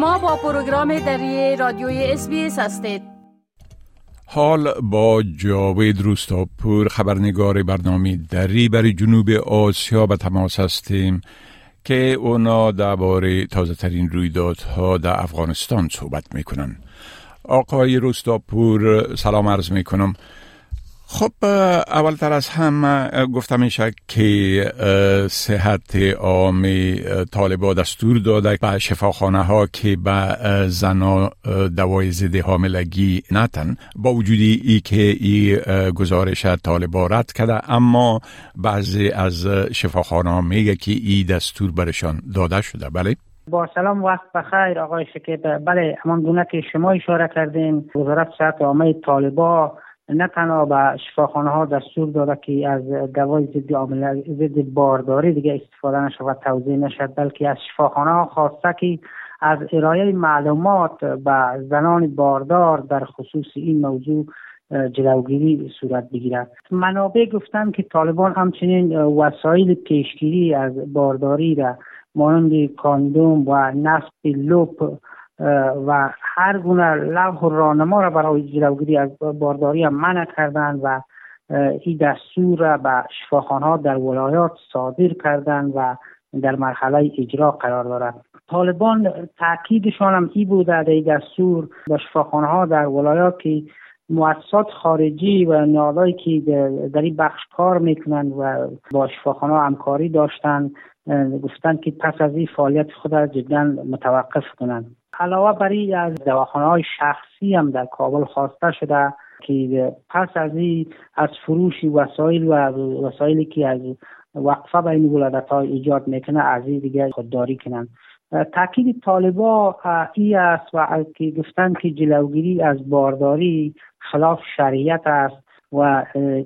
شما با پروگرام دری رادیوی اس هستید. حال با جاوید روستاپور خبرنگار برنامه دری برای جنوب آسیا به تماس هستیم که اونا درباره تازه ترین رویدادها در افغانستان صحبت می‌کنن. آقای روستاپور سلام عرض می‌کنم. خب اولتر از هم گفتم میشه که صحت عام طالبا دستور داده به شفاخانه ها که به زنا دوای ضد حاملگی نتن. با وجودی ای که ای گزارش طالبا رد کرده اما بعضی از شفاخانه ها میگه که ای دستور برشان داده شده. بله؟ با سلام وقت بخیر آقای شکیب. بله همان گونه که شما اشاره کردین وزارت صحت عامه طالبا نه تنها به شفاخانه ها دستور داده که از دوای ضد ضد بارداری دیگه استفاده نشود توضیح نشد بلکه از شفاخانه ها خواسته که از ارائه معلومات به زنان باردار در خصوص این موضوع جلوگیری صورت بگیرد. منابع گفتن که طالبان همچنین وسایل پیشگیری از بارداری را مانند کاندوم و نصب لوپ و هر گونه لوح و را برای جلوگیری از بارداری منع کردند و این دستور را به ها در ولایات صادر کردند و در مرحله اجرا قرار دارد طالبان تاکیدشان هم ای بوده در این دستور به شفاخانه ها در ولایات که مؤسسات خارجی و نهادهایی که در این بخش کار می‌کنند و با شفاخانه همکاری داشتند گفتند که پس از این فعالیت خود را جدا متوقف کنند. علاوه بر از دواخانه های شخصی هم در کابل خواسته شده که پس از این از فروش وسایل و وسایلی که از وقفه بین ولادت های ایجاد می‌کنه از این دیگه خودداری کنن. تاکید طالبا ای است و که گفتن که جلوگیری از بارداری خلاف شریعت است و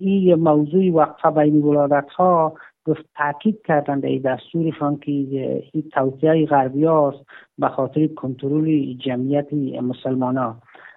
این موضوع وقفه بین ولادت ها گفت تاکید کردن در دستورشان که این توصیه غربی است به خاطر کنترل جمعیت مسلمان ها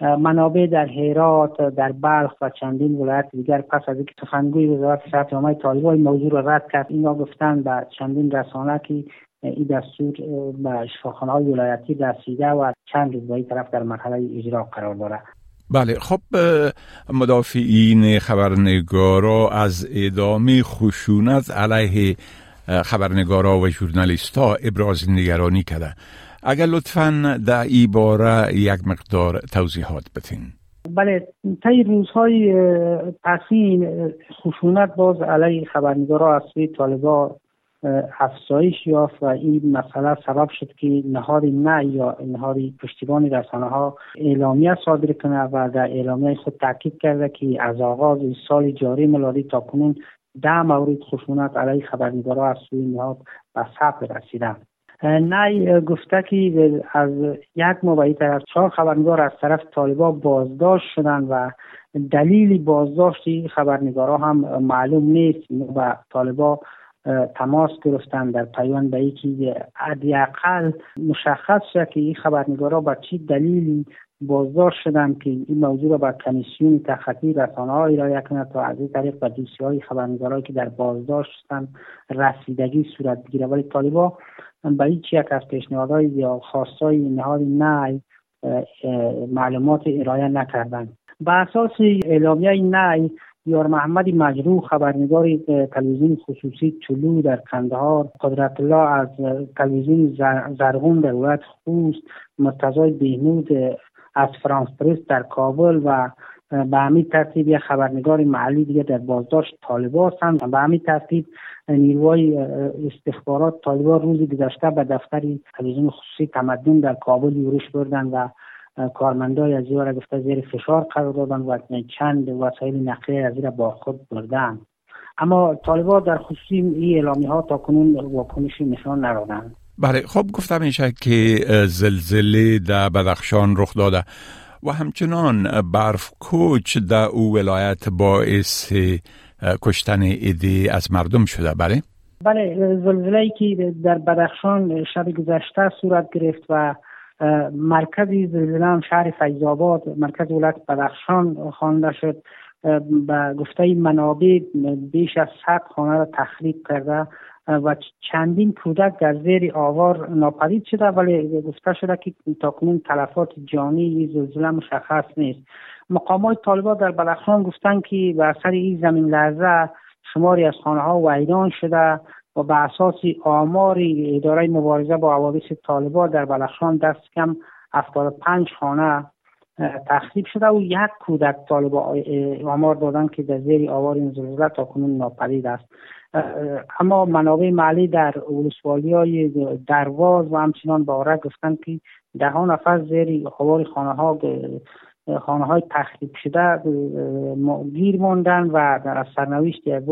منابع در هرات در بلخ و چندین ولایت دیگر پس از اینکه سخنگوی وزارت صحت عامه طالبان موضوع را رد کرد اینا گفتن به چندین رسانه که این دستور به شفاخانه های ولایتی رسیده و چند روز طرف در مرحله اجرا قرار دارد. بله خب مدافعین خبرنگارا از ادامه خشونت علیه خبرنگارا و ژورنالیستا ابراز نگرانی کرده اگر لطفا در ای باره یک مقدار توضیحات بتین بله طی روزهای پسین خشونت باز علیه خبرنگارا از سوی طالبا افزایش یافت و این مسئله سبب شد که نهاد نه یا نهاد پشتیبان رسانه ها اعلامیه صادر کنه و در اعلامیه خود تاکید کرده که از آغاز سال جاری میلادی تا کنون ده مورد خشونت علیه خبرنگارا از سوی نهاد به ثبت رسیده نه گفته که از یک ماه طرف چهار خبرنگار از طرف طالبا بازداشت شدن و دلیل بازداشت خبرنگارا هم معلوم نیست و طالبا تماس گرفتن در پیوند به یکی حداقل مشخص شد که این خبرنگارا با چی دلیلی بازداشت شدن که این موضوع را به کمیسیون تخطی رسانه ها ارائه کنند تا از این طریق به دوسیه های که در بازداشت هستند رسیدگی صورت بگیره. ولی طالبا به هیچ یک از پیشنهادهای یا خواستای نهاد نه معلومات ارائه نکردند. به اساس اعلامیه نه یار محمد مجروح خبرنگار تلویزیون خصوصی چلو در قندهار قدرت الله از تلویزیون زرغون در ولایت خوست مرتضای بهنود از فرانس پرس در کابل و به همین ترتیب یک خبرنگار محلی دیگه در بازداشت طالبا هستند. به همین ترتیب نیروهای استخبارات طالبا روزی گذشته به دفتر تلویزیون خصوصی تمدن در کابل یورش بردن و کارمندای از را گفته زیر فشار قرار دادن و چند وسایل نقلیه از را با خود بردن اما طالبان در خصوص این اعلامی ها تا کنون واکنشی نشان ندادن بله خب گفتم میشه که زلزله در بدخشان رخ داده و همچنان برف کوچ در او ولایت باعث کشتن ایدی از مردم شده. بله؟ بله زلزله که در بدخشان شب گذشته صورت گرفت و مرکز زلزله هم شهر فیضآباد مرکز ولایت بدخشان خوانده شد. به گفته منابع بیش از صد خانه را تخریب کرده و چندین کودک در زیر آوار ناپدید شده ولی گفته شده که تاکنون تلفات جانی زلزله مشخص نیست. مقامات طالبان در بلخشان گفتند که به اثر این زمین لرزه شماری از خانه ها ویران شده. و به اساس آمار اداره مبارزه با حوادث طالبان در بلخشان دست کم 75 خانه تخریب شده و یک کودک طالب آمار دادن که در زیر آوار این زلزله تا کنون ناپدید است. اما منابع محلی در ولسوالی های درواز و همچنان باره گفتن که ده ها نفر زیر آوار خانه ها خانه های تخریب شده گیر ماندن و در سرنوشت یک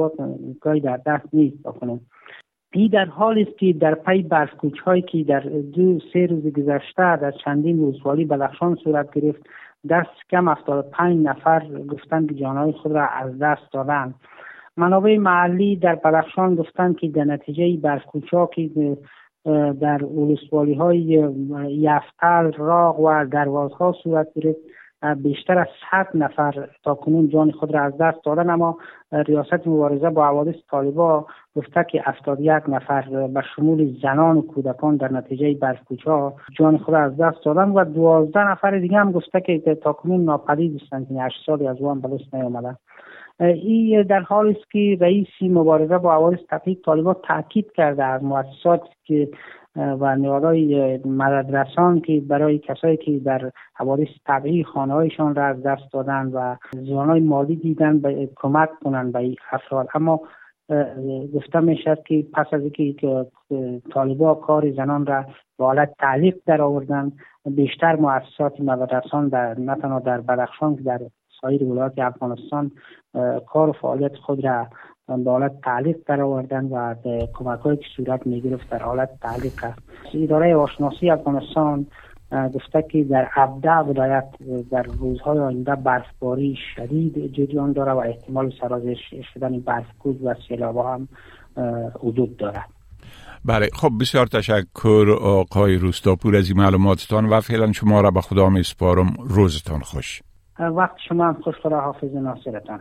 گاهی در دست نیست کنون. این در حال است که در پی برفکوچ هایی که در دو سه روز گذشته در چندین روزوالی بلخشان صورت گرفت دست کم پنج نفر گفتند که جانهای خود را از دست دادند. منابع محلی در بلخشان گفتند که در نتیجه برفکوچ ها که در ولسوالی های یفتل راغ و دروازها صورت گرفت. بیشتر از 100 نفر تا کنون جان خود را از دست دادن اما ریاست مبارزه با حوادث طالبا گفته که 71 نفر به شمول زنان و کودکان در نتیجه برفکوچا جان خود را از دست دادن و 12 نفر دیگه هم گفته که تا کنون ناپدید هستند. که 8 سالی از وان بلوس نیامده. این در حال است که رئیس مبارزه با حوادث تفکیک طالبان تاکید کرده از مؤسسات که و نهادهای مددرسان که برای کسایی که در حوادث طبیعی خانه هایشان را از دست دادن و زیانهای مالی دیدن به کمک کنند به افراد. اما گفته می شد که پس از اینکه طالبا کار زنان را به حالت تعلیق در آوردن بیشتر مؤسسات مدرسان در نه تنها در بدخشان که در سایر ولایات افغانستان کار و فعالیت خود را به حالت تعلیق در آوردن و کمک که صورت می گرفت در حالت تعلیق است. اداره آشناسی افغانستان گفته که در ابده ولایت در روزهای آینده برفباری شدید جریان داره و احتمال سرازش شدن برفکوز و سیلاب هم وجود دارد. بله خب بسیار تشکر آقای روستاپور از این معلوماتتان و فعلا شما را به خدا می سپارم روزتان خوش. وقت شما هم خوش خدا حافظ ناصرتان.